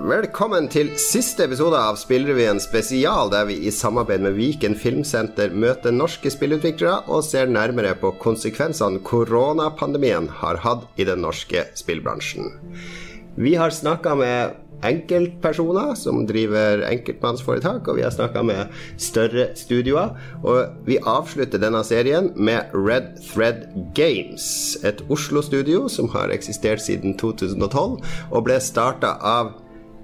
Velkommen til siste episode av Spillrevyen spesial, der vi i samarbeid med Viken Filmsenter møter norske spillutviklere og ser nærmere på konsekvensene koronapandemien har hatt i den norske spillbransjen. Vi har snakka med enkeltpersoner som driver enkeltmannsforetak, og vi har snakka med større studioer. Og vi avslutter denne serien med Red Thread Games, et Oslo-studio som har eksistert siden 2012, og ble starta av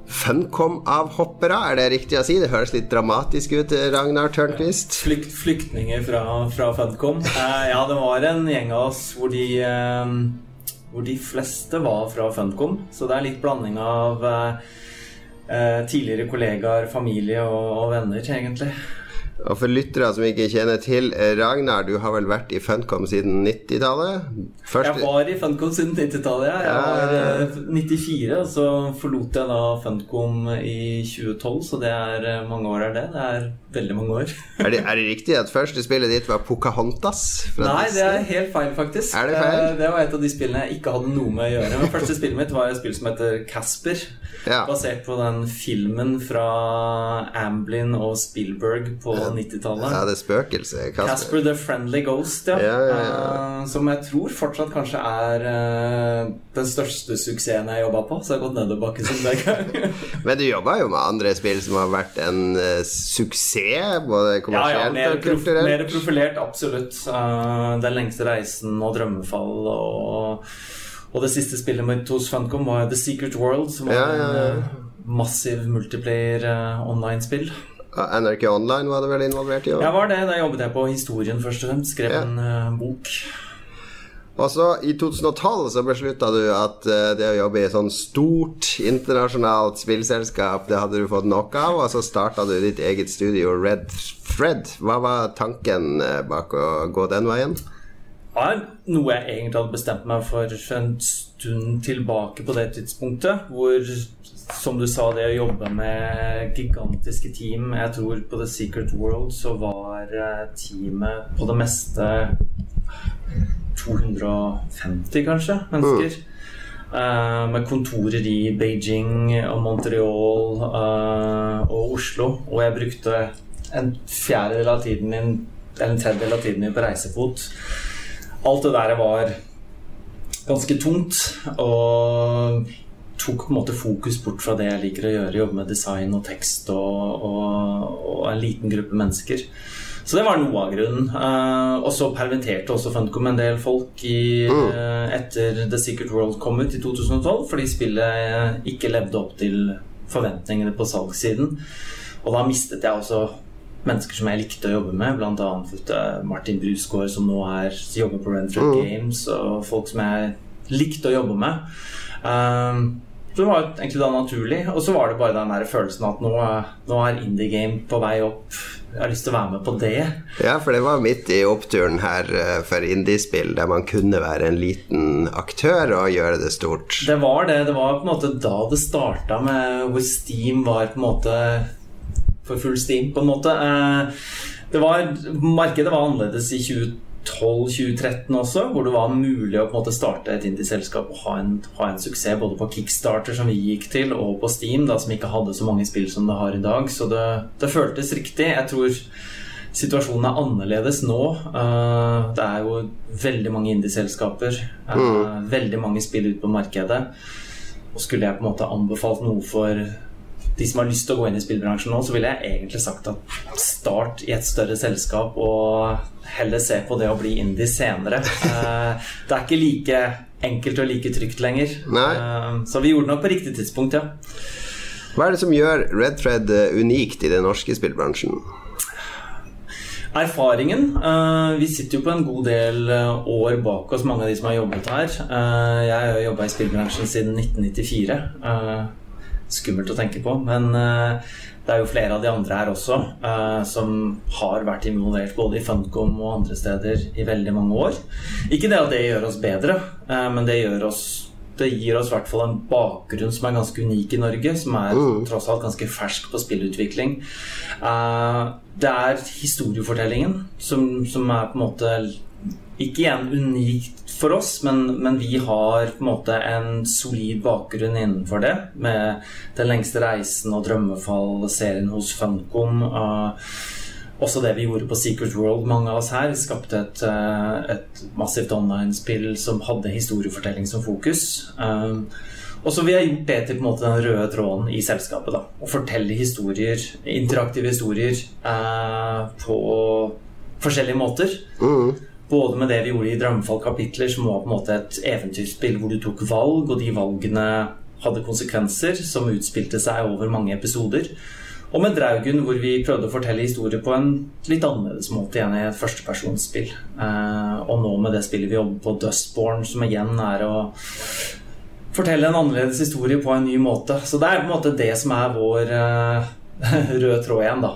Funcom-avhoppere, er det riktig å si? Det høres litt dramatisk ut, Ragnar Tørnquist. Flykt, flyktninger fra, fra Funcom. Eh, ja, det var en gjeng av oss hvor de, eh, hvor de fleste var fra Funcom. Så det er litt blanding av eh, tidligere kollegaer, familie og, og venner, egentlig. Og for lyttere som ikke kjenner til Ragnar, du har vel vært i Funcom siden 90-tallet? Først... Jeg var i Funcom siden 90-tallet, ja. Jeg var 94, og så forlot jeg da Funcom i 2012, så det er mange år er det. Det er veldig mange år. er, det, er, det, riktig at første spillet ditt var Pocahontas? Nei, det er helt feil, faktisk. Er Det feil? Det var et av de spillene jeg ikke hadde noe med å gjøre. Men første spillet mitt var et spill som heter Casper. Ja. Basert på den filmen fra Amblin og Spielberg på 90-tallet. Ja, det er spøkelse. Casper. Casper the Friendly Ghost, ja. ja, ja uh, som jeg tror fortsatt kanskje er uh, den største suksessen jeg jobba på. Så jeg har gått nedoverbakke siden den gang. Men du jobba jo med andre spill som har vært en uh, suksess, både kommersielt ja, og kulturelt? Mer profilert, absolutt. den lengste reisen og drømmefall og og det siste spillet mitt hos Funcom var The Secret World, som var ja, ja, ja. en massiv multiplayer online-spill. NRK Online var det vel involvert i? Ja, var det. Da jobbet jeg på historien først og fremst. Skrev ja. en uh, bok. Og så I 2012 så beslutta du at uh, det å jobbe i et sånn stort internasjonalt spillselskap, det hadde du fått nok av, og så starta du ditt eget studio, Red Thread. Hva var tanken uh, bak å gå den veien? Var noe jeg egentlig hadde bestemt meg for en stund tilbake på det tidspunktet. Hvor som du sa, det å jobbe med gigantiske team Jeg tror på The Secret World så var eh, teamet på det meste 250, kanskje, mennesker. Mm. Uh, med kontorer i Beijing og Montreal uh, og Oslo. Og jeg brukte en fjerdedel av tiden min eller en tredjedel av tiden min på reisefot. Alt det der var ganske tungt. Og tok på en måte fokus bort fra det jeg liker å gjøre, jobbe med design og tekst og, og, og en liten gruppe mennesker. Så det var noe av grunnen. Uh, og så permitterte også Funcom en del folk i, uh, etter The Secret World kom ut i 2012, fordi spillet ikke levde opp til forventningene på salgssiden. Og da mistet jeg også mennesker som jeg likte å jobbe med, bl.a. Martin Brusgaard, som nå er, jobber på Renfrew mm. Games, og folk som jeg likte å jobbe med. Um, så det var egentlig da naturlig. Og så var det bare den der følelsen at nå, nå er indie game på vei opp. Jeg har lyst til å være med på det. Ja, for det var midt i oppturen her eh, for indiespill, der man kunne være en liten aktør og gjøre det stort. Det var det. Det var på en måte da det starta med hvor Steam var på en måte for full Steam, på en måte. Eh, det var, markedet var annerledes i 2012 2012-2013 også, hvor det var mulig å på en måte starte et indie-selskap og ha en, ha en, suksess både på Kickstarter, som vi gikk til, og på Steam, da, som ikke hadde så mange spill som det har i dag. Så det, det føltes riktig. Jeg tror situasjonen er annerledes nå. Uh, det er jo veldig mange indie-selskaper, uh, mm. veldig mange spill ute på markedet. Og skulle jeg på en måte anbefalt noe for de som har lyst til å gå inn i spillbransjen nå, så ville jeg egentlig sagt at start i et større selskap og heller se på det å bli indie senere. Eh, det er ikke like enkelt og like trygt lenger. Nei. Eh, så vi gjorde det nok på riktig tidspunkt, ja. Hva er det som gjør Red Thread eh, unikt i den norske spillbransjen? Erfaringen. Vi sitter jo på en god del år bak oss, mange av de som har jobbet her. Jeg har jobba i spillbransjen siden 1994. Skummelt å tenke på, men det er jo flere av de andre her også uh, som har vært involvert både i Funcom og andre steder i veldig mange år. Ikke det at det gjør oss bedre, uh, men det gjør oss det gir oss i hvert fall en bakgrunn som er ganske unik i Norge, som er mm. tross alt ganske fersk på spillutvikling. Det er historiefortellingen som, som, er på en måte ikke igjen unikt for oss, men, men, vi har på en måte en solid bakgrunn innenfor det. Med Den lengste reisen og Drømmefall-serien hos Funcom. Uh, også det vi gjorde på Secret World, mange av oss her, skapte et, uh, et massivt online-spill som hadde historiefortelling som fokus. Um, og så vi har gjort det til måte den røde tråden i selskapet. da, Å fortelle historier, interaktive historier, uh, på forskjellige måter. Mm. Både med det vi gjorde i Drømmefall kapitler, som var på en måte et eventyrspill hvor du tok valg, og de valgene hadde konsekvenser som utspilte seg over mange episoder. Og med Draugen, hvor vi prøvde å fortelle historier på en litt annerledes måte igjen i et førstepersonsspill. Eh, og nå med det spillet vi jobber på, Dustborn, som igjen er å fortelle en annerledes historie på en ny måte. Så det er på en måte det som er vår eh, røde tråd igjen, da.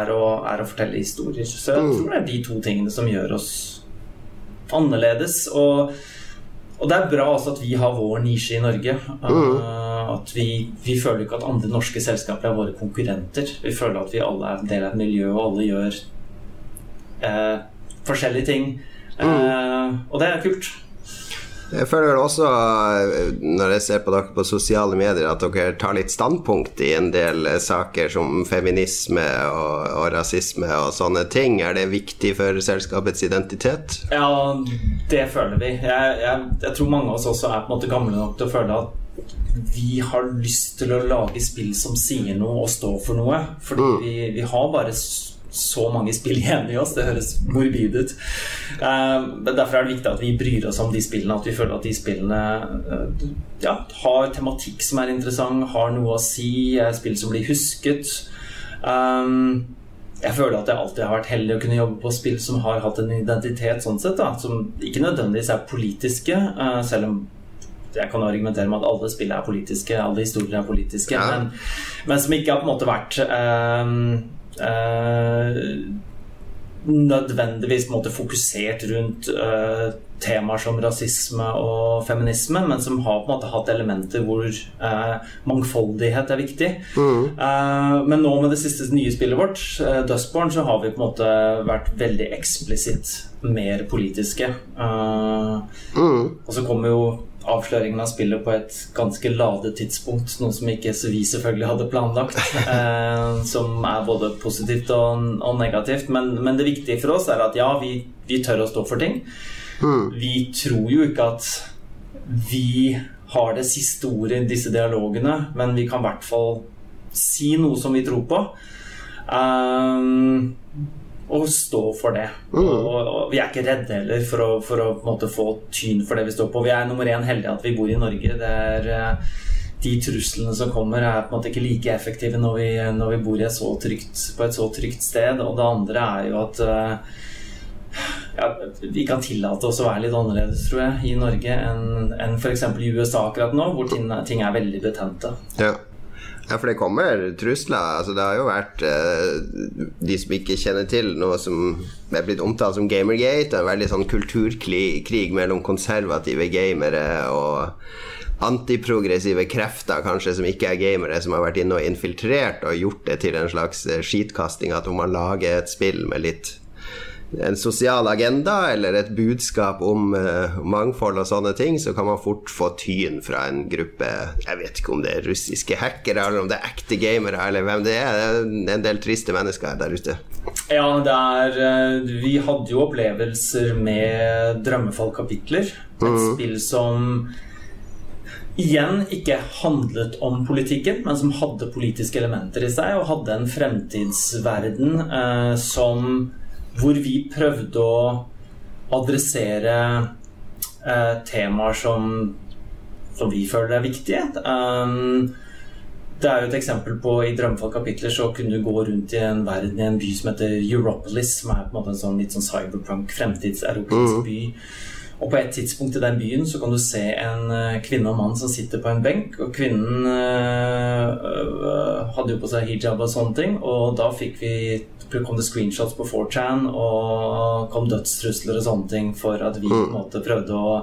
Er å, er å fortelle historier. Så jeg mm. tror det er de to tingene som gjør oss annerledes. Og, og, det er bra også at vi har vår nisje i Norge. Mm. Uh, at vi, vi, føler ikke at andre norske selskaper er våre konkurrenter. Vi føler at vi alle er en del av et miljø, og alle gjør eh, forskjellige ting. Uh, og det er kult. Jeg føler vel også, når jeg ser på dere på sosiale medier, at dere tar litt standpunkt i en del saker som feminisme og, og rasisme og sånne ting. Er det viktig for selskapets identitet? Ja, det føler vi. Jeg, jeg, jeg tror mange av oss også er på en måte gamle nok til å føle at vi har lyst til å lage spill som sier noe og står for noe. Fordi mm. vi, vi har bare så mange spill igjen i oss. Det høres morbid ut. Men derfor er det viktig at vi bryr oss om de spillene, at vi føler at de spillene uh, ja, har tematikk som er interessant, har noe å si, er spill som blir husket. Jeg føler at jeg alltid har vært heldig å kunne jobbe på spill som har hatt en identitet, sånn sett, da, som ikke nødvendigvis er politiske, selv om jeg kan argumentere med at alle spill er politiske, alle historier er politiske, ja. men, men, som ikke har på en måte vært um, Eh, nødvendigvis måte, fokusert rundt uh, temaer som rasisme og feminisme, men som har på en måte hatt elementer hvor uh, mangfoldighet er viktig. Mm. Uh, men nå med det siste nye spillet vårt, Dustborn, så har vi på en måte vært veldig eksplisitt mer politiske. Mm. Og så kommer jo avsløringen av spillet på et ganske lade tidspunkt, noe som ikke vi selvfølgelig hadde planlagt. Eh, som er både positivt og, og negativt. Men, men, det viktige for oss er at ja, vi, vi tør å stå for ting. Mm. Vi tror jo ikke at vi har det siste ordet i disse dialogene, men vi kan i hvert fall si noe som vi tror på. Um, og stå for det. Mm. Og, og, vi er ikke redde heller for å, for å måte, få tyn for det vi står på. Vi er nummer én heldige at vi bor i Norge. Det er uh, de truslene som kommer, er på en måte ikke like effektive når vi, når vi bor et trygt, på et så trygt sted. Og det andre er jo at uh, ja, vi kan tillate oss å være litt annerledes, tror jeg, i Norge enn en f.eks. i USA akkurat nå, hvor ting, ting er veldig betente. Ja. Ja, for det kommer trusler. Altså, det har jo vært uh, De som ikke kjenner til noe som er blitt omtalt som Gamergate, en veldig sånn kulturkrig mellom konservative gamere og antiprogressive krefter, kanskje, som ikke er gamere, som har vært inne og infiltrert og gjort det til en slags eh, skitkasting. At om man lager et spill med litt en sosial agenda eller et budskap om uh, mangfold og sånne ting, så kan man fort få tyn fra en gruppe Jeg vet ikke om det er russiske hackere, eller om det er ekte gamere, eller hvem det er. Det er en del triste mennesker der ute. Ja, det er uh, Vi hadde jo opplevelser med Drømmefall-kapitler. Et mm. spill som igjen ikke handlet om politikken, men som hadde politiske elementer i seg, og hadde en fremtidsverden uh, som hvor vi prøvde å adressere eh, temaer som, som, vi føler er viktige. Um, det er jo et eksempel på I Drømmefall kapitler så kunne du gå rundt i en verden i en by som heter Europolis, som er på en måte en sånn litt sånn cyberpunk, fremtidseuropeisk mm. by. Og på et tidspunkt i den byen så kan du se en uh, kvinne og mann som sitter på en benk. Og kvinnen uh, hadde jo på seg hijab og sånne ting, og da fikk vi kom det screenshots på 4chan og kom dødstrusler og sånne ting for at vi på en mm. måte prøvde å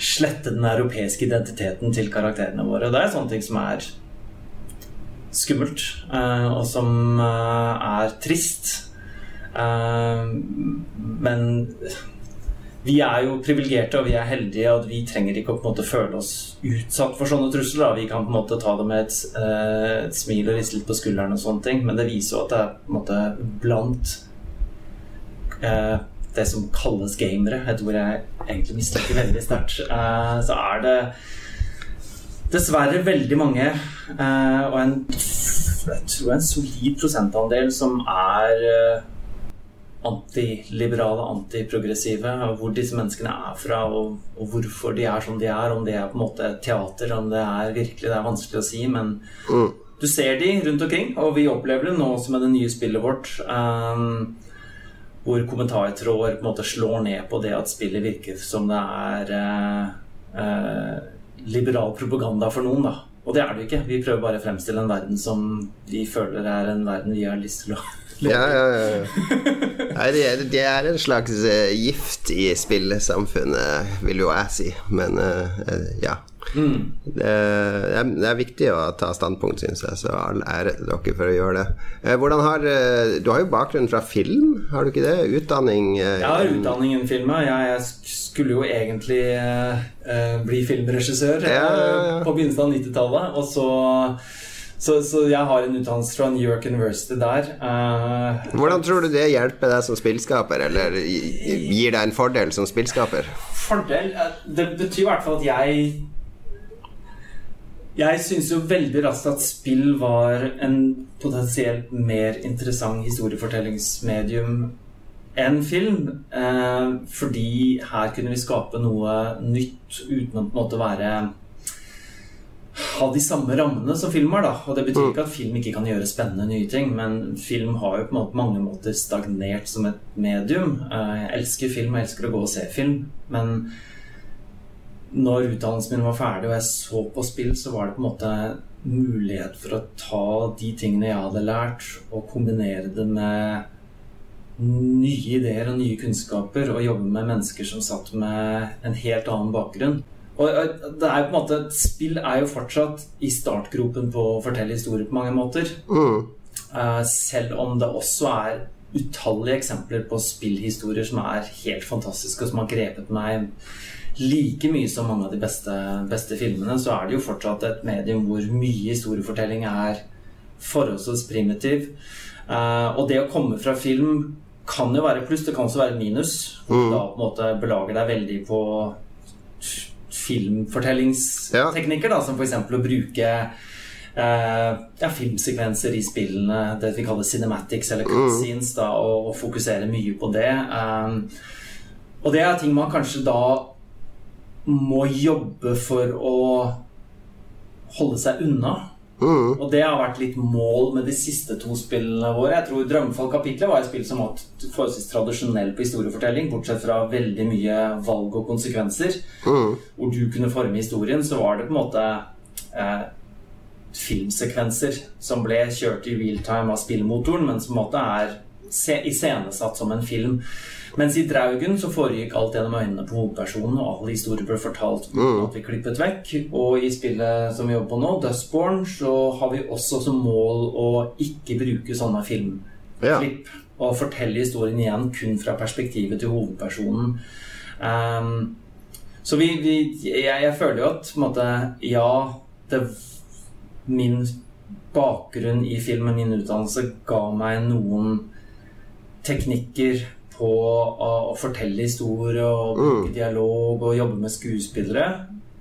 slette den europeiske identiteten til karakterene våre. Det er sånne ting som er skummelt, eh, og som eh, er trist. Eh, men vi er jo privilegerte og vi er heldige, og vi trenger ikke å på en måte føle oss utsatt for sånne trusler. Da. Vi kan på en måte ta det med et, et smil og riste litt på skulderen, og sånne ting, men det viser jo at det er på en måte blant eh, det som kalles gamere, et ord jeg egentlig misliker veldig sterkt, eh, så er det dessverre veldig mange, eh, og en, jeg tror en solid prosentandel, som er eh, antiliberale, antiprogressive. Hvor disse menneskene er fra, og, og, hvorfor de er som de er. Om det er på en måte teater, om det er virkelig Det er vanskelig å si, men mm. du ser de rundt omkring, og vi opplever det nå også med det nye spillet vårt. Um, hvor kommentartråder på en måte slår ned på det at spillet virker som det er eh, eh, liberal propaganda for noen. da. Og det er det jo ikke. Vi prøver bare å fremstille en verden som vi føler er en verden vi har lyst til å leve ja, ja, ja. Det, er, en slags uh, gift i spillesamfunnet, vil jo jeg si. Men uh, ja. Mm. Det, er, det, er, viktig å ta standpunkt, syns jeg, så all ære til dere for å gjøre det. Eh, hvordan har, eh, du har jo bakgrunn fra film, har du ikke det? Utdanning? Eh, jeg har utdanning innen film. Jeg, jeg skulle jo egentlig eh, bli filmregissør ja, ja, ja. på begynnelsen av 90-tallet, og så så, så, jeg har en utdannelse fra New York University der. Uh, Hvordan tror du det hjelper deg som spillskaper, eller gir deg en fordel som spillskaper? Fordel? Det betyr i hvert fall at jeg jeg syns jo veldig raskt at spill var en potensielt mer interessant historiefortellingsmedium enn film. Eh, fordi her kunne vi skape noe nytt uten å på en måte være ha de samme rammene som film har. da Og Det betyr mm. ikke at film ikke kan gjøre spennende nye ting, men film har jo på mange måter stagnert som et medium. Eh, jeg elsker film, jeg elsker å gå og se film, men når utdannelsen min var ferdig og jeg så på spill, så var det på en måte mulighet for å ta de tingene jeg hadde lært, og kombinere det med nye ideer og nye kunnskaper, og jobbe med mennesker som satt med en helt annen bakgrunn. Og det er på en måte Spill er jo fortsatt i startgropen på å fortelle historier på mange måter. Mm. Eh, selv om det også er utallige eksempler på spillhistorier som er helt fantastiske, og som har grepet meg like mye som mange av de beste, beste, filmene, så er det jo fortsatt et medium hvor mye historiefortelling er forholdsvis primitiv. Uh, og det å komme fra film kan jo være pluss, det kan også være minus. Mm. Da på en måte belager deg veldig på filmfortellingsteknikker, da, som f.eks. å bruke uh, ja, filmsekvenser i spillene, det vi kaller cinematics eller cutscenes, mm. da, og, og, fokusere mye på det. Um, og det er ting man kanskje da må jobbe for å holde seg unna. Mm. Og det har vært litt mål med de siste to spillene våre. Jeg tror 'Drømmefall-kapitlet' var et spill som var forholdsvis tradisjonell på historiefortelling, bortsett fra veldig mye valg og konsekvenser. Mm. Hvor du kunne forme historien, så var det på en måte eh, filmsekvenser som ble kjørt i real time av spillmotoren, men som på en måte er iscenesatt som en film. Mens i Draugen så foregikk alt gjennom øynene på hovedpersonen, og alle historier ble fortalt uten mm. at vi klippet vekk. Og i spillet som vi jobber på nå, Dustborn, så har vi også som mål å ikke bruke sånne filmklipp. Ja. Og fortelle historien igjen kun fra perspektivet til hovedpersonen. Um, så vi, vi jeg, jeg, føler jo at måte, Ja, det Min bakgrunn i filmen, min utdannelse, ga meg noen teknikker på å, å fortelle historier og bruke mm. dialog og jobbe med skuespillere.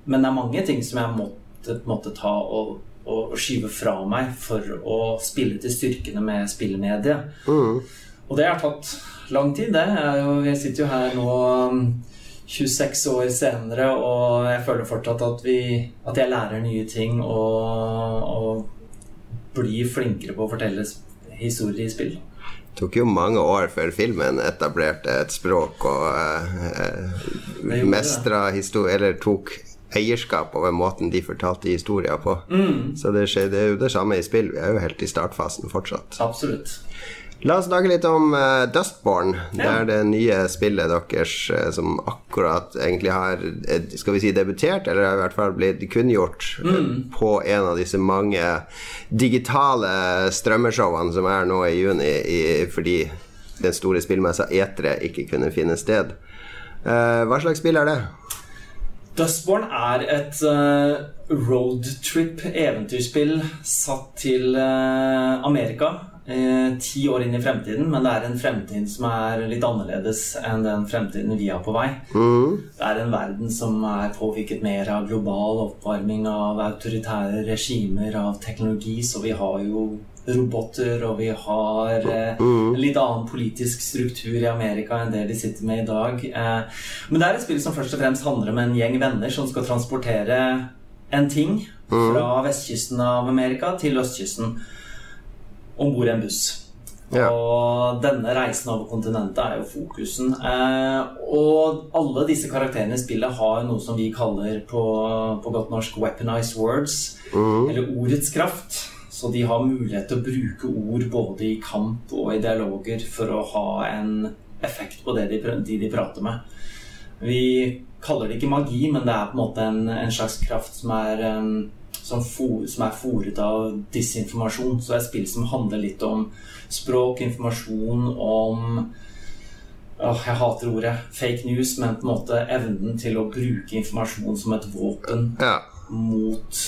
Men det er mange ting som jeg måtte, måtte ta og, og, skyve fra meg for å spille til styrkene med spillmediet. Mm. Og det har tatt lang tid, det. Jeg, jeg sitter jo her nå 26 um, år senere, og jeg føler fortsatt at, vi, at jeg lærer nye ting og, og blir flinkere på å fortelle historier i spill tok jo mange år før filmen etablerte et språk og uh, mestra historie Eller tok eierskap over måten de fortalte historier på. Mm. Så det, skjer, det, er jo det samme i spill. Vi er jo helt i startfasen fortsatt. Absolutt. La oss snakke litt om uh, Dustborn. Det er det nye spillet deres uh, som akkurat egentlig har Skal vi si debutert, eller i hvert fall blitt kunngjort mm. på en av disse mange digitale strømmeshowene som er nå i juni, i, fordi den store spillmessa Etere ikke kunne finne sted. Uh, hva slags spill er det? Dustborn er et roadtrip-eventyrspill satt til Amerika eh, ti år inn i fremtiden, men det er en fremtid som er litt annerledes enn den fremtiden vi har på vei. Mm. Det er en verden som er påvirket mer av global oppvarming, av autoritære regimer, av teknologi, så vi har jo roboter, og vi har eh, mm. en litt annen politisk struktur i Amerika enn det de sitter med i dag. Eh, men det er et spill som først og fremst handler om en gjeng venner som skal transportere en ting mm. fra vestkysten av Amerika til østkysten om bord i en buss. Ja. Og denne reisen over kontinentet er jo fokusen. Eh, og alle disse karakterene i spillet har noe som vi kaller på, på godt norsk 'weaponized words', mm. eller ordets kraft. Så de har mulighet til å bruke ord både i kamp og i dialoger for å ha en effekt på det de, de, de prater med. Vi kaller det ikke magi, men det er på en måte en, en slags kraft som er um, som, for, som er fòret av disinformasjon. Så det er spill som handler litt om språk, informasjon, om åh, Jeg hater ordet fake news, men på en måte evnen til å bruke informasjon som et våpen ja. mot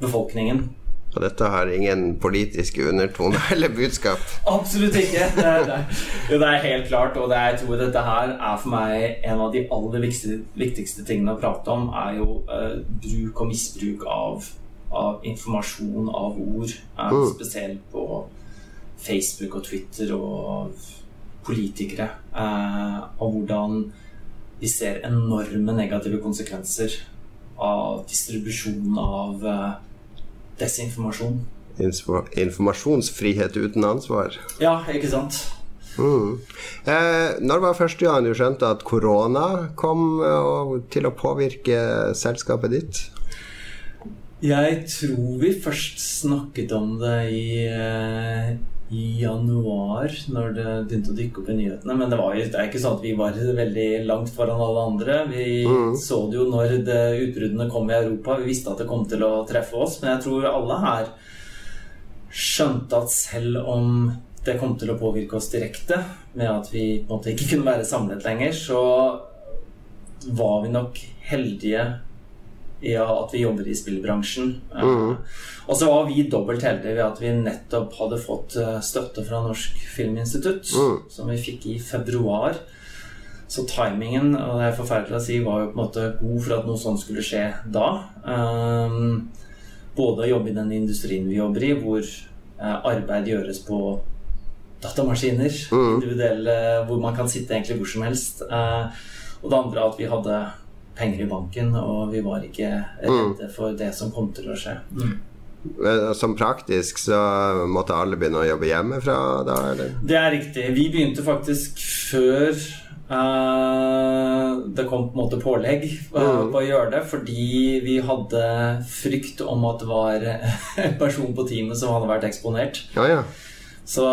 befolkningen. Og dette har ingen politiske undertoner eller budskap? Absolutt ikke. Det er, det er, helt klart. Og det er, jeg tror dette her er for meg en av de aller viktigste, viktigste tingene å prate om, er jo eh, bruk og misbruk av av informasjon, av ord. Mm. Spesielt på Facebook og Twitter og politikere. Eh, og hvordan vi ser enorme negative konsekvenser av distribusjon av eh, desinformasjon. Informasjonsfrihet uten ansvar. Ja, ikke sant. Mm. Eh, når var første gang du skjønte at korona kom eh, til å påvirke selskapet ditt? Jeg tror vi først snakket om det i, eh, i januar, når det begynte å dykke opp i nyhetene. Men det, var, det er ikke sånn at vi var veldig langt foran alle andre. Vi mm. så det jo når det, utbruddene kom i Europa. Vi visste at det kom til å treffe oss. Men jeg tror alle her skjønte at selv om det kom til å påvirke oss direkte, med at vi på en måte ikke kunne være samlet lenger, så var vi nok heldige i at vi jobber i spillbransjen. Mm. Og så var vi dobbelt heldige ved at vi nettopp hadde fått eh, støtte fra Norsk Filminstitutt, mm. som vi fikk i februar. Så timingen, og det er forferdelig å si, var jo på en måte god for at noe sånt skulle skje da. Um, både å jobbe i den industrien vi jobber i, hvor arbeid gjøres på datamaskiner, mm. individuelle, hvor man kan sitte egentlig hvor som helst. Uh, og det andre at vi hadde penger i banken, og vi var ikke redde mm. for det som kom til å skje. Mm. Som praktisk så måtte alle begynne å jobbe hjemmefra da, eller? Det er riktig. Vi begynte faktisk før uh, det kom på en måte pålegg uh, på å gjøre det, fordi vi hadde frykt om at det var en person på teamet som hadde vært eksponert. Ja, ja. Så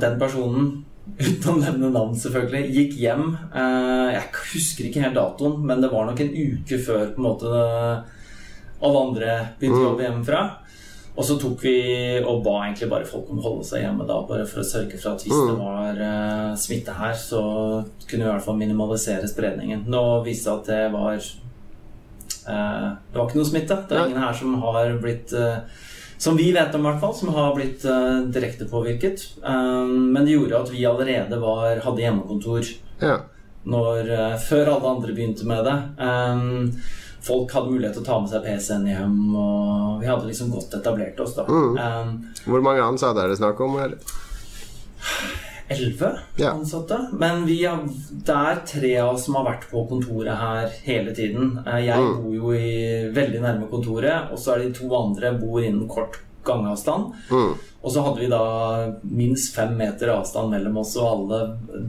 den personen uten å nevne navn, selvfølgelig, gikk hjem. Eh, jeg husker ikke helt datoen, men det var nok en uke før på en måte alle andre begynte å jobbe mm. hjemmefra. Og så tok vi og ba egentlig bare folk om å holde seg hjemme da, bare for å sørge for at hvis det mm. var uh, smitte her, så kunne vi i hvert fall minimalisere spredningen. Nå viste det at det var uh, Det var ikke noe smitte. Det er ingen her som har blitt uh, som vi vet om, hvert fall, som har blitt uh, direkte påvirket. Um, men det gjorde at vi allerede var, hadde hjemmekontor ja. når, uh, før alle andre begynte med det. Um, folk hadde mulighet til å ta med seg PC-en hjem, og vi hadde liksom godt etablert oss. da mm. um, Hvor mange ansatte er det snakk om her? Elleve ja. ansatte. Men vi har, det er tre av oss som har vært på kontoret her hele tiden. Eh, jeg mm. bor jo i, veldig nærme kontoret, og så er de to andre bor innen kort gangavstand. Mm. Og så hadde vi da minst fem meter avstand mellom oss, og alle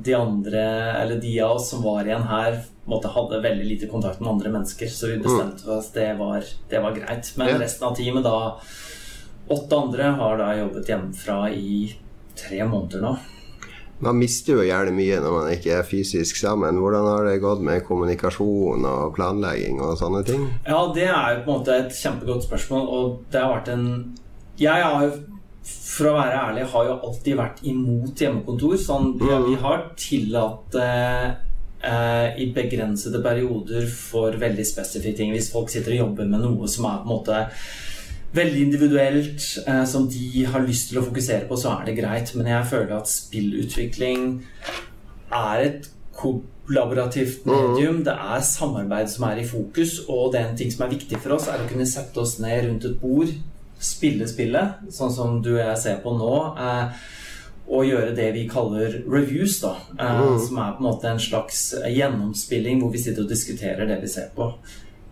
de andre, eller de av oss som var igjen her, måtte hadde veldig lite kontakt med andre mennesker. Så vi bestemte oss det var, det var greit. Men ja. resten av teamet, da åtte andre, har da jobbet hjemmefra i tre måneder nå. Man mister jo gjerne mye når man ikke er fysisk sammen. Hvordan har det gått med kommunikasjon og planlegging og sånne ting? Ja, det er jo på en måte et kjempegodt spørsmål, og det har vært en Jeg har jo, for å være ærlig, har jo alltid vært imot hjemmekontor. Sånn, ja, vi har tillatt eh, i begrensede perioder for veldig spesifikke ting. Hvis folk sitter og jobber med noe som er på en måte veldig individuelt, eh, som de har lyst til å fokusere på, så er det greit. Men jeg føler at spillutvikling er et kollaborativt medium. Det er samarbeid som er i fokus, og det er en ting som er viktig for oss, er å kunne sette oss ned rundt et bord, spille spillet, sånn som du og jeg ser på nå. Eh, og gjøre det vi kaller reviews, da. Eh, mm. Som er på en måte en slags gjennomspilling hvor vi sitter og diskuterer det vi ser på.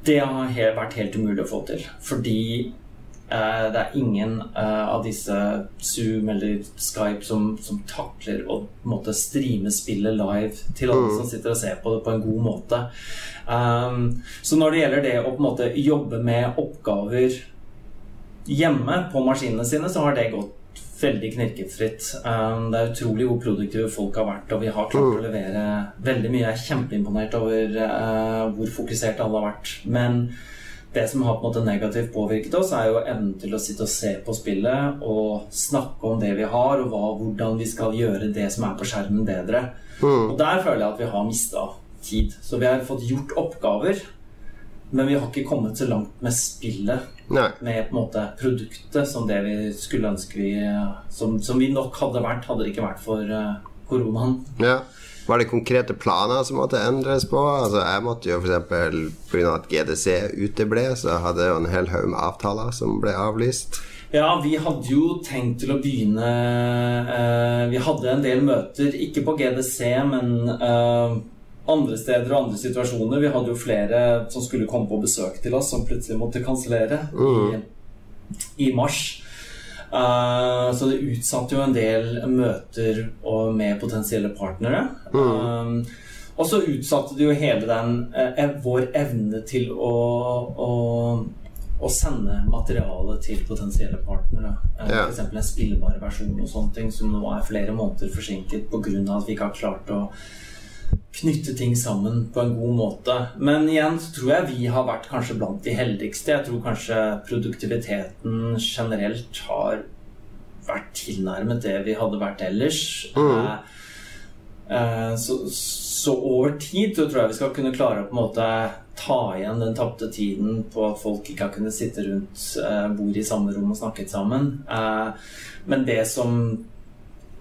Det har vært helt umulig å få til. Fordi det er ingen eh, av disse Zoom eller Skype som, som takler å måte, streame spillet live til alle mm. som sitter og ser på det på en god måte. Um, så når det gjelder det å måte jobbe med oppgaver hjemme på maskinene sine, så har det gått veldig knirkefritt. Um, det er utrolig hvor produktive folk har vært, og vi har klart å mm. levere veldig mye. Jeg er kjempeimponert over uh, hvor fokusert alle har vært. Men det som har på en måte negativt påvirket oss, er jo evnen til å sitte og se på spillet og snakke om det vi har, og hva, hvordan vi skal gjøre det som er på skjermen, bedre. Mm. Og der føler jeg at vi har mista tid. Så vi har fått gjort oppgaver, men vi har ikke kommet så langt med spillet Nei. med på en måte produktet som det vi skulle ønske vi Som, som vi nok hadde vært, hadde det ikke vært for uh, koronaen. Ja. Var det konkrete planer som måtte endres på? Altså, jeg måtte jo f.eks. pga. at GDC uteble, så hadde jeg jo en hel haug med avtaler som ble avlyst. Ja, vi hadde jo tenkt til å begynne uh, Vi hadde en del møter, ikke på GDC, men uh, andre steder og andre situasjoner. Vi hadde jo flere som skulle komme på besøk til oss, som plutselig måtte kansellere mm. i, i, mars. Uh, så det utsatte jo en del møter med potensielle partnere. Mm. Um, og så utsatte det jo hele den uh, vår evne til å, å, å sende materiale til potensielle partnere. Uh, yeah. F.eks. en spillbar versjon og sånne ting som nå er flere måneder forsinket pga. at vi ikke har klart å knytte ting sammen på en god måte. Men igjen så tror jeg vi har vært kanskje blant de heldigste. Jeg tror kanskje produktiviteten generelt har vært tilnærmet det vi hadde vært ellers. Mm. Eh, eh, så, så, over tid så tror jeg vi skal kunne klare å på en måte ta igjen den tapte tiden på at folk ikke har kunnet sitte rundt eh, bordet i samme rom og snakket sammen. Men det som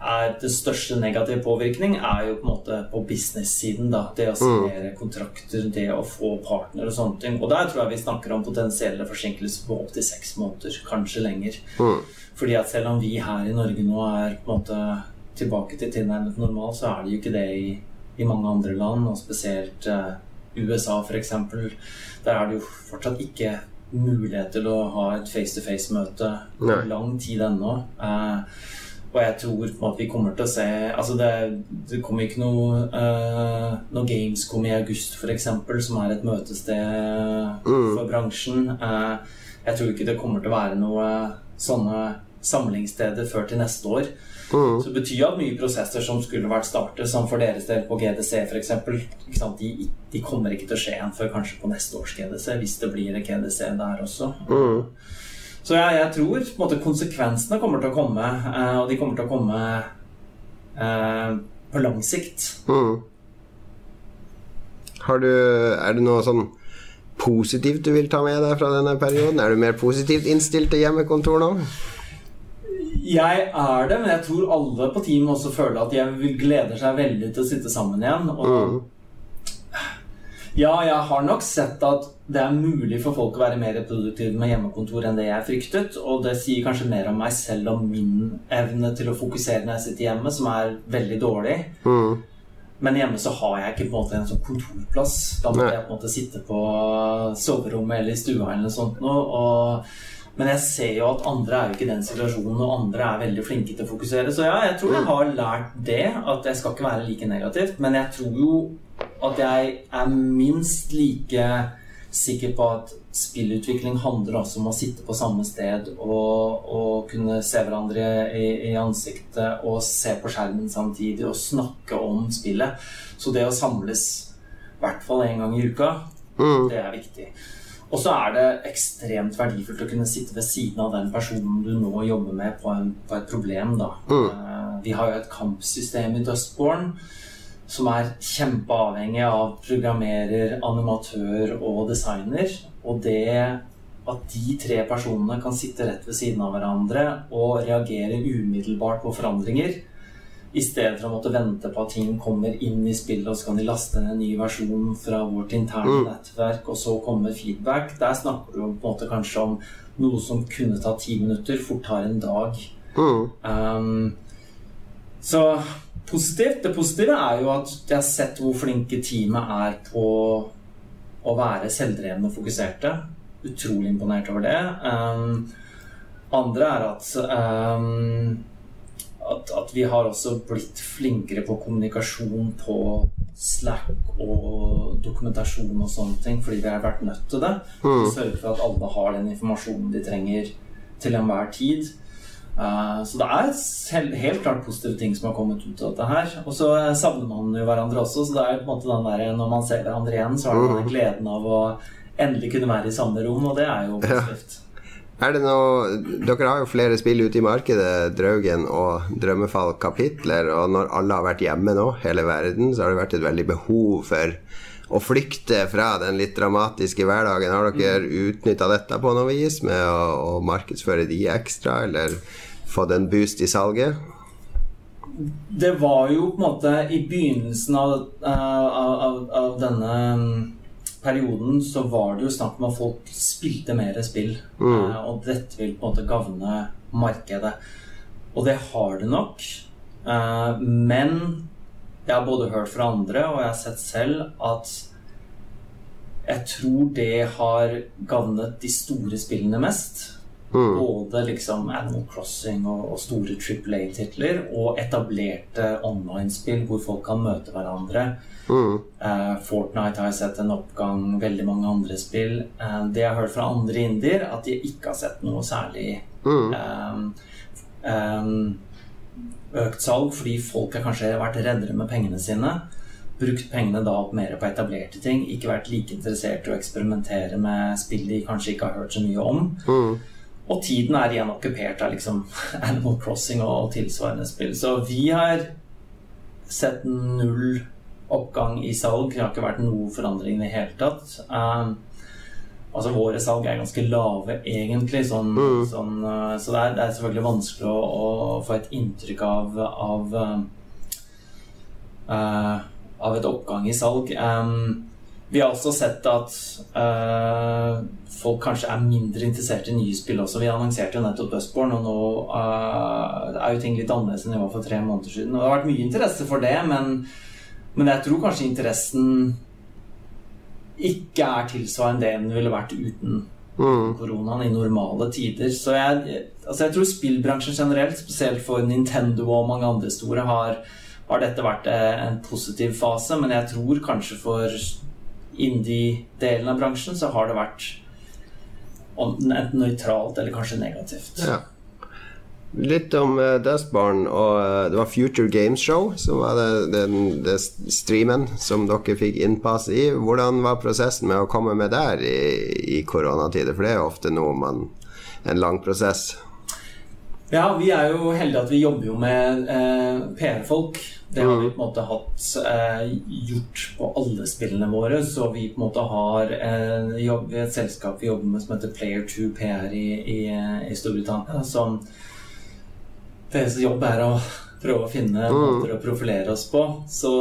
er det største negative påvirkning, er jo på en måte på business-siden. da, Det å signere mm. kontrakter, det å få partner og sånne ting. Og der tror jeg vi snakker om potensielle forsinkelser på opptil seks måneder, kanskje lenger. Mm. Fordi at selv om vi her i Norge nå er på en måte tilbake til tilnærmet normal, så er det jo ikke det i, i mange andre land, og spesielt eh, USA f.eks. Der er det jo fortsatt ikke mulighet til å ha et face-to-face-møte lang tid ennå. Uh, og jeg tror på at vi kommer til å se Altså det, det kommer ikke noe uh, Noe Gamescom i august, f.eks., som er et møtested mm. for bransjen. Uh, jeg tror ikke det kommer til å være noe sånne samlingssteder før til neste år. Mm. Så det betyr at mye prosesser som skulle vært startet, som for deres del på GDC f.eks., de, de kommer ikke til å skje igjen før kanskje på neste års GDC, hvis det blir et GDC der også. Mm. Så jeg, jeg tror på en måte, konsekvensene kommer til å komme, eh, og de kommer til å komme eh, på lang sikt. Mm. Du, er det noe sånn positivt du vil ta med deg fra denne perioden? Er du mer positivt innstilt til hjemmekontor nå? Jeg er det, men jeg tror alle på teamet også føler at jeg gleder seg veldig til å sitte sammen igjen. Og mm. Ja, jeg har nok sett at det er mulig for folk å være mer produktive med hjemmekontor enn det jeg fryktet. Og det sier kanskje mer om meg selv og min evne til å fokusere når jeg sitter hjemme, som er veldig dårlig. Mm. Men hjemme så har jeg ikke på en måte en sånn kontorplass. Da må jeg på en måte sitte på soverommet eller i stua eller noe sånt noe. Men jeg ser jo at andre er jo ikke i den situasjonen, og andre er veldig flinke til å fokusere. Så ja, jeg tror jeg har lært det, at jeg skal ikke være like negativt. Men jeg tror jo at jeg er minst like sikker på at spillutvikling handler også om å sitte på samme sted og, og kunne se hverandre i, i, ansiktet og se på skjermen samtidig og snakke om spillet. Så det å samles i hvert fall én gang i uka, mm. det er viktig. Og så er det ekstremt verdifullt å kunne sitte ved siden av den personen du nå jobber med på, en, på et problem. Da. Mm. Uh, vi har jo et kampsystem i Dustborn som er kjempeavhengig av programmerer, animatør og designer. Og det at de tre personene kan sitte rett ved siden av hverandre og reagere umiddelbart på forandringer, i stedet for å måtte vente på at ting kommer inn i spillet, og så kan de laste ned en ny versjon fra vårt interne mm. nettverk, og så kommer feedback. Der snakker du på en måte kanskje om noe som kunne ta ti minutter, fort tar en dag. Mm. Um, så positivt. Det positive er jo at jeg har sett hvor flinke teamet er på å være selvdrevne og fokuserte. Utrolig imponert over det. Um, andre er at, um, at, at vi har også blitt flinkere på kommunikasjon på Slack og dokumentasjon og sånne ting, fordi vi har vært nødt til det. Mm. Sørge for at alle har den informasjonen de trenger til enhver tid. Uh, så det er helt klart positive ting som har kommet ut av dette her. Og så savner man jo hverandre også, så det er på en måte den der, når man ser hverandre igjen, så har man den gleden av å endelig kunne være i samme rom, og det er jo positivt. Ja. Er det noe, Dere har jo flere spill ute i markedet, Draugen og Drømmefall kapitler. Og når alle har vært hjemme nå, hele verden, så har det vært et veldig behov for å flykte fra den litt dramatiske hverdagen. Har dere mm. utnytta dette på noe vis med å, å markedsføre de ekstra, eller fått en boost i salget? Det var jo på en måte i begynnelsen av, av, av, av denne mm, perioden så var det jo snakk om at folk spilte mer spill. Mm. Eh, og dette vil på en måte gagne markedet. Og det har det nok. Eh, men jeg har både hørt fra andre og jeg har sett selv at jeg tror det har gagnet de store spillene mest. Mm. Både liksom Animal Crossing og, og store Triple A-titler og etablerte online-spill hvor folk kan møte hverandre. Mm. Uh, Fortnite har jeg sett en oppgang, veldig mange andre spill. Uh, det jeg har hørt fra andre indier, at de ikke har sett noe særlig mm. um, um, økt salg, fordi folk har kanskje vært reddere med pengene sine. Brukt pengene da opp mer på etablerte ting. Ikke vært like interessert i å eksperimentere med spill de kanskje ikke har hørt så mye om. Mm. Og tiden er igjen okkupert av liksom Animal Crossing og tilsvarende spill. Så vi har sett null oppgang i salg. Det har ikke vært noe forandring i det hele tatt. Um, altså Våre salg er ganske lave, egentlig. Sånn, mm. sånn, uh, så det er, det er, selvfølgelig vanskelig å, å, få et inntrykk av, av, uh, av et oppgang i salg. Um, vi har også sett at uh, folk kanskje er mindre interessert i nye spill også. Vi annonserte jo nettopp Dustborn, og nå uh, er jo ting litt annerledes enn det var for tre måneder siden. Og det har vært mye interesse for det, men, men jeg tror kanskje interessen ikke er tilsvarende det den ville vært uten mm. koronaen i normale tider. Så jeg, altså jeg tror spillbransjen generelt, spesielt for Nintendo og mange andre store, har, har dette vært eh, en positiv fase, men jeg tror kanskje for indie-delen av bransjen så har det vært enten nøytralt eller kanskje negativt. Ja. Litt om uh, Dustbarn og uh, Det var Future Games Show som var det, den, det streamen som dere fikk innpass i. Hvordan var prosessen med å komme med der i, i koronatider? For det er jo ofte noe man En lang prosess. Ja, vi er jo heldige at vi jobber jo med eh, PR-folk. Det har vi mm. på en måte hatt eh, gjort på alle spillene våre. Så vi på en måte har eh, jobb, et selskap vi jobber med som heter Player2 PR i, i, i Storbritannia. Som deres jobb er å prøve å finne mm. måter å profilere oss på. Så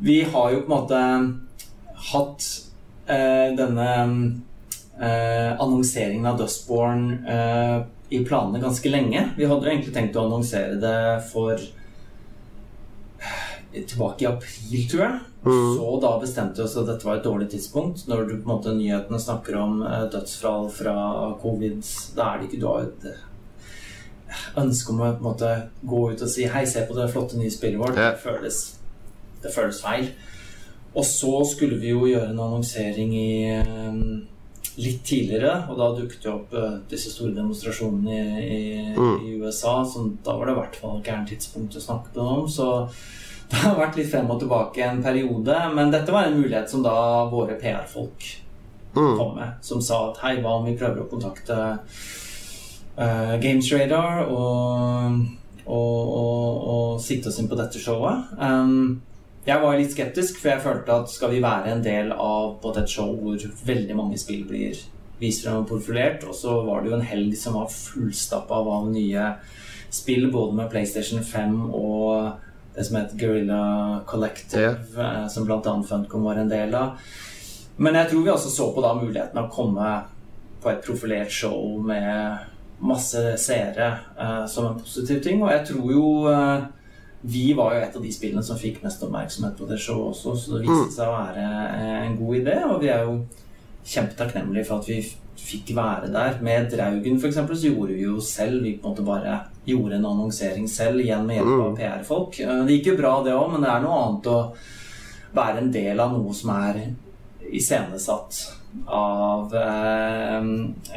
vi har jo på en måte hatt eh, denne eh, annonseringen av Dustborn eh, i planene ganske lenge. Vi hadde jo egentlig tenkt å annonsere det for eh, tilbake i april, tror jeg. Mm. Så da bestemte vi oss at dette var et dårlig tidspunkt. Når du på en måte nyhetene snakker om eh, dødsfall fra covid, da er det ikke du har et eh, ønske om å måte gå ut og si 'hei, se på det flotte nye spillet vårt'. Det, føles, det føles feil. Og så skulle vi jo gjøre en annonsering i eh, litt tidligere, og da dukket jo opp uh, disse store demonstrasjonene i, i, mm. i, USA. Så da var det i hvert fall gærent tidspunkt å snakke med om. Så det har vært litt frem og tilbake en periode. Men dette var en mulighet som da våre PR-folk mm. kom med. Som sa at hei, hva om vi prøver å kontakte uh, Games Radar og, og, og, og sikte oss inn på dette showet? Um, jeg var litt skeptisk, for jeg følte at skal vi være en del av et show hvor veldig mange spill blir vist frem og profilert, og så var det jo en helg som var fullstappa av nye spill, både med PlayStation 5 og det som het Guerrilla Collective, yeah. som bl.a. Funcom var en del av. Men jeg tror vi også så på da muligheten å komme på et profilert show med masse seere uh, som en positiv ting, og jeg tror jo uh, vi var jo et av de spillene som fikk mest oppmerksomhet på det showet også, så det viste mm. seg å være eh, en god idé. Og vi er jo kjempetakknemlige for at vi fikk være der. Med Draugen f.eks. så gjorde vi jo selv Vi på en måte bare gjorde en annonsering selv, igjen med hjelp av mm. PR-folk. Det gikk jo bra, det òg, men det er noe annet å være en del av noe som er iscenesatt av eh,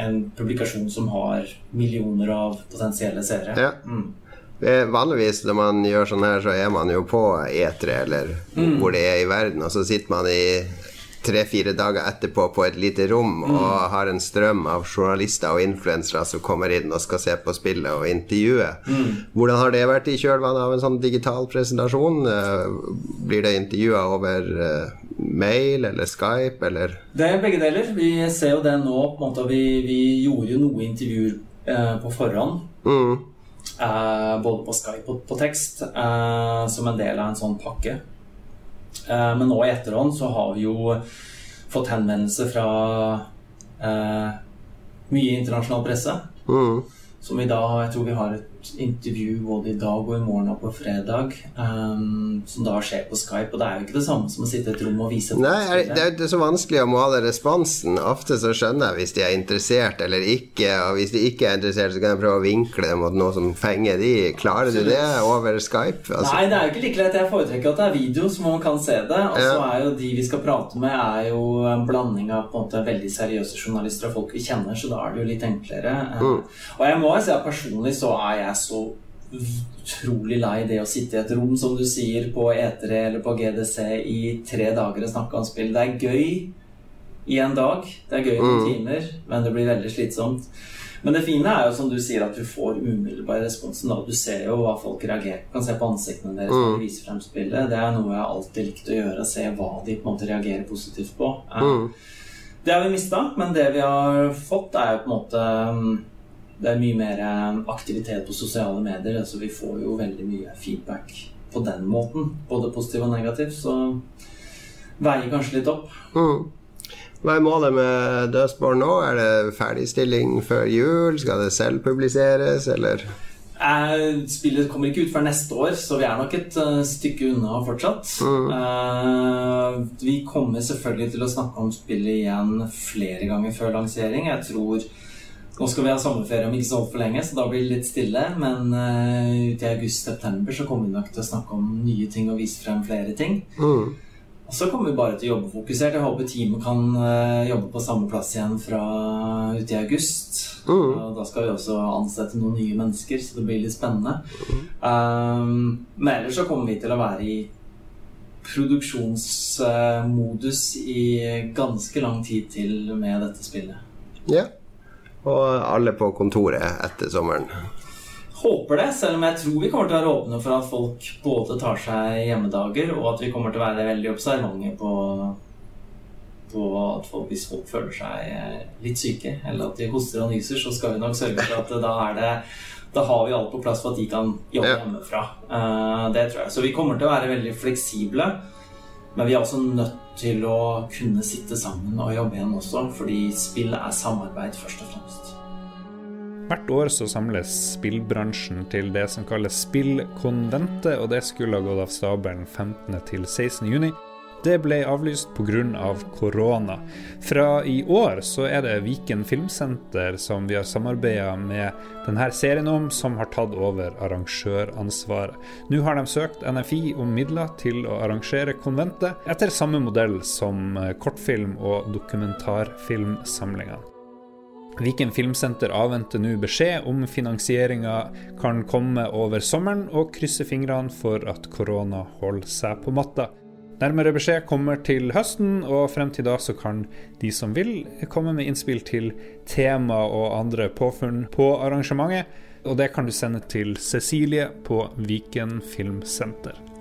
en publikasjon som har millioner av potensielle seere. Ja. Mm. Vanligvis når man gjør sånn her, så er man jo på E3 eller mm. hvor det er i verden, og så sitter man i tre-fire dager etterpå på et lite rom mm. og har en strøm av journalister og influensere som kommer inn og skal se på spillet og intervjue. Mm. Hvordan har det vært i kjølvannet av en sånn digital presentasjon? Eh, blir det intervjua over eh, mail eller Skype, eller? Det er begge deler. Vi ser jo det nå. på en måte, Vi, vi gjorde jo noen intervjuer eh, på forhånd. Mm. Eh, både på Skype og på tekst, eh, som en del av en sånn pakke. Uh, men nå i etterhånd så har vi jo fått henvendelser fra mye internasjonal presse. Mm. Som i dag Jeg tror vi har et intervju både i dag og i morgen og på fredag, um, som da skjer på Skype. Og det er jo ikke det samme som å sitte i et rom og vise Nei, det er jo så vanskelig å måle responsen. Ofte så skjønner jeg hvis de er interessert eller ikke. Og hvis de ikke er interessert, så kan jeg prøve å vinkle det mot noe som fenger de. Klarer du det over Skype? Altså? Nei, det er jo ikke like lett. Jeg foretrekker at det er video, så man kan se det. Og så er jo de vi skal prate med, er jo en blanding av på en måte veldig seriøse journalister og folk vi kjenner, så da er det jo litt enklere. Mm. Og jeg må si at personlig så er jeg er så utrolig lei det å sitte i et rom, som du sier, på E3 eller på GDC i tre dager og snakke om spill. Det er gøy i en dag, det er gøy i noen mm. timer, men det blir veldig slitsomt. Men det fine er jo som du sier at du får umiddelbar responsen. Da. Du ser jo hva folk reagerer på. Kan se på ansiktene deres når de mm. viser frem spillet. Det er noe jeg alltid likte å gjøre. Se hva de på en måte reagerer positivt på. Mm. Det har vi mista, men det vi har fått, er jo på en måte det er mye mer eh, aktivitet på sosiale medier. så vi får jo veldig mye feedback på den måten. Både positiv og negativ. Så veier kanskje litt opp. Mm. Hva er målet med Dødsborn nå? Er det ferdigstilling før jul? Skal det selv publiseres, eller? Eh, spillet kommer ikke ut før neste år, så vi er nok et uh, stykke unna fortsatt. Mm. Vi kommer selvfølgelig til å snakke om spillet igjen flere ganger før lansering. Jeg tror nå skal vi ha sommerferie om ikke så altfor lenge, så da blir det litt stille. Men uh, uti i august-september så kommer vi nok til å snakke om nye ting og vise frem flere ting. Mm. Og så kommer vi bare til å jobbe fokusert. Jeg håper teamet kan uh, jobbe på samme plass igjen fra uti august. Mm. Og da skal vi også ansette noen nye mennesker, så det blir litt spennende. Mm. Um, men ellers så kommer vi til å være i produksjonsmodus i ganske lang tid til med dette spillet. Ja. Yeah og alle på kontoret etter sommeren. Håper det, selv om jeg tror vi kommer til å være åpne for at folk både tar seg hjemmedager, og at vi kommer til å være veldig observante på, på at folk, hvis folk føler seg litt syke, eller at de hoster og nyser, så skal vi nok sørge for at da er det da har vi alt på plass for at de kan jobbe hjemmefra. Uh, det tror jeg. Så vi kommer til å være veldig fleksible. Men vi er også nødt til å kunne sitte sammen og jobbe igjen også, fordi spill er samarbeid først og fremst. Hvert år så samles spillbransjen til det som kalles Spillkonventet, og det skulle ha gått av stabelen 15. til 16. juni. Det ble avlyst pga. Av korona. Fra i år så er det Viken Filmsenter som vi har samarbeida med denne serien om, som har tatt over arrangøransvaret. Nå har de søkt NFI om midler til å arrangere konventet, etter samme modell som kortfilm- og dokumentarfilmsamlingene. Viken Filmsenter avventer nå beskjed om finansieringa kan komme over sommeren, og krysser fingrene for at korona holder seg på matta. Nærmere beskjed kommer til høsten, og frem til da så kan de som vil, komme med innspill til tema og andre påfunn på arrangementet. Og det kan du sende til Cecilie på Viken Filmsenter.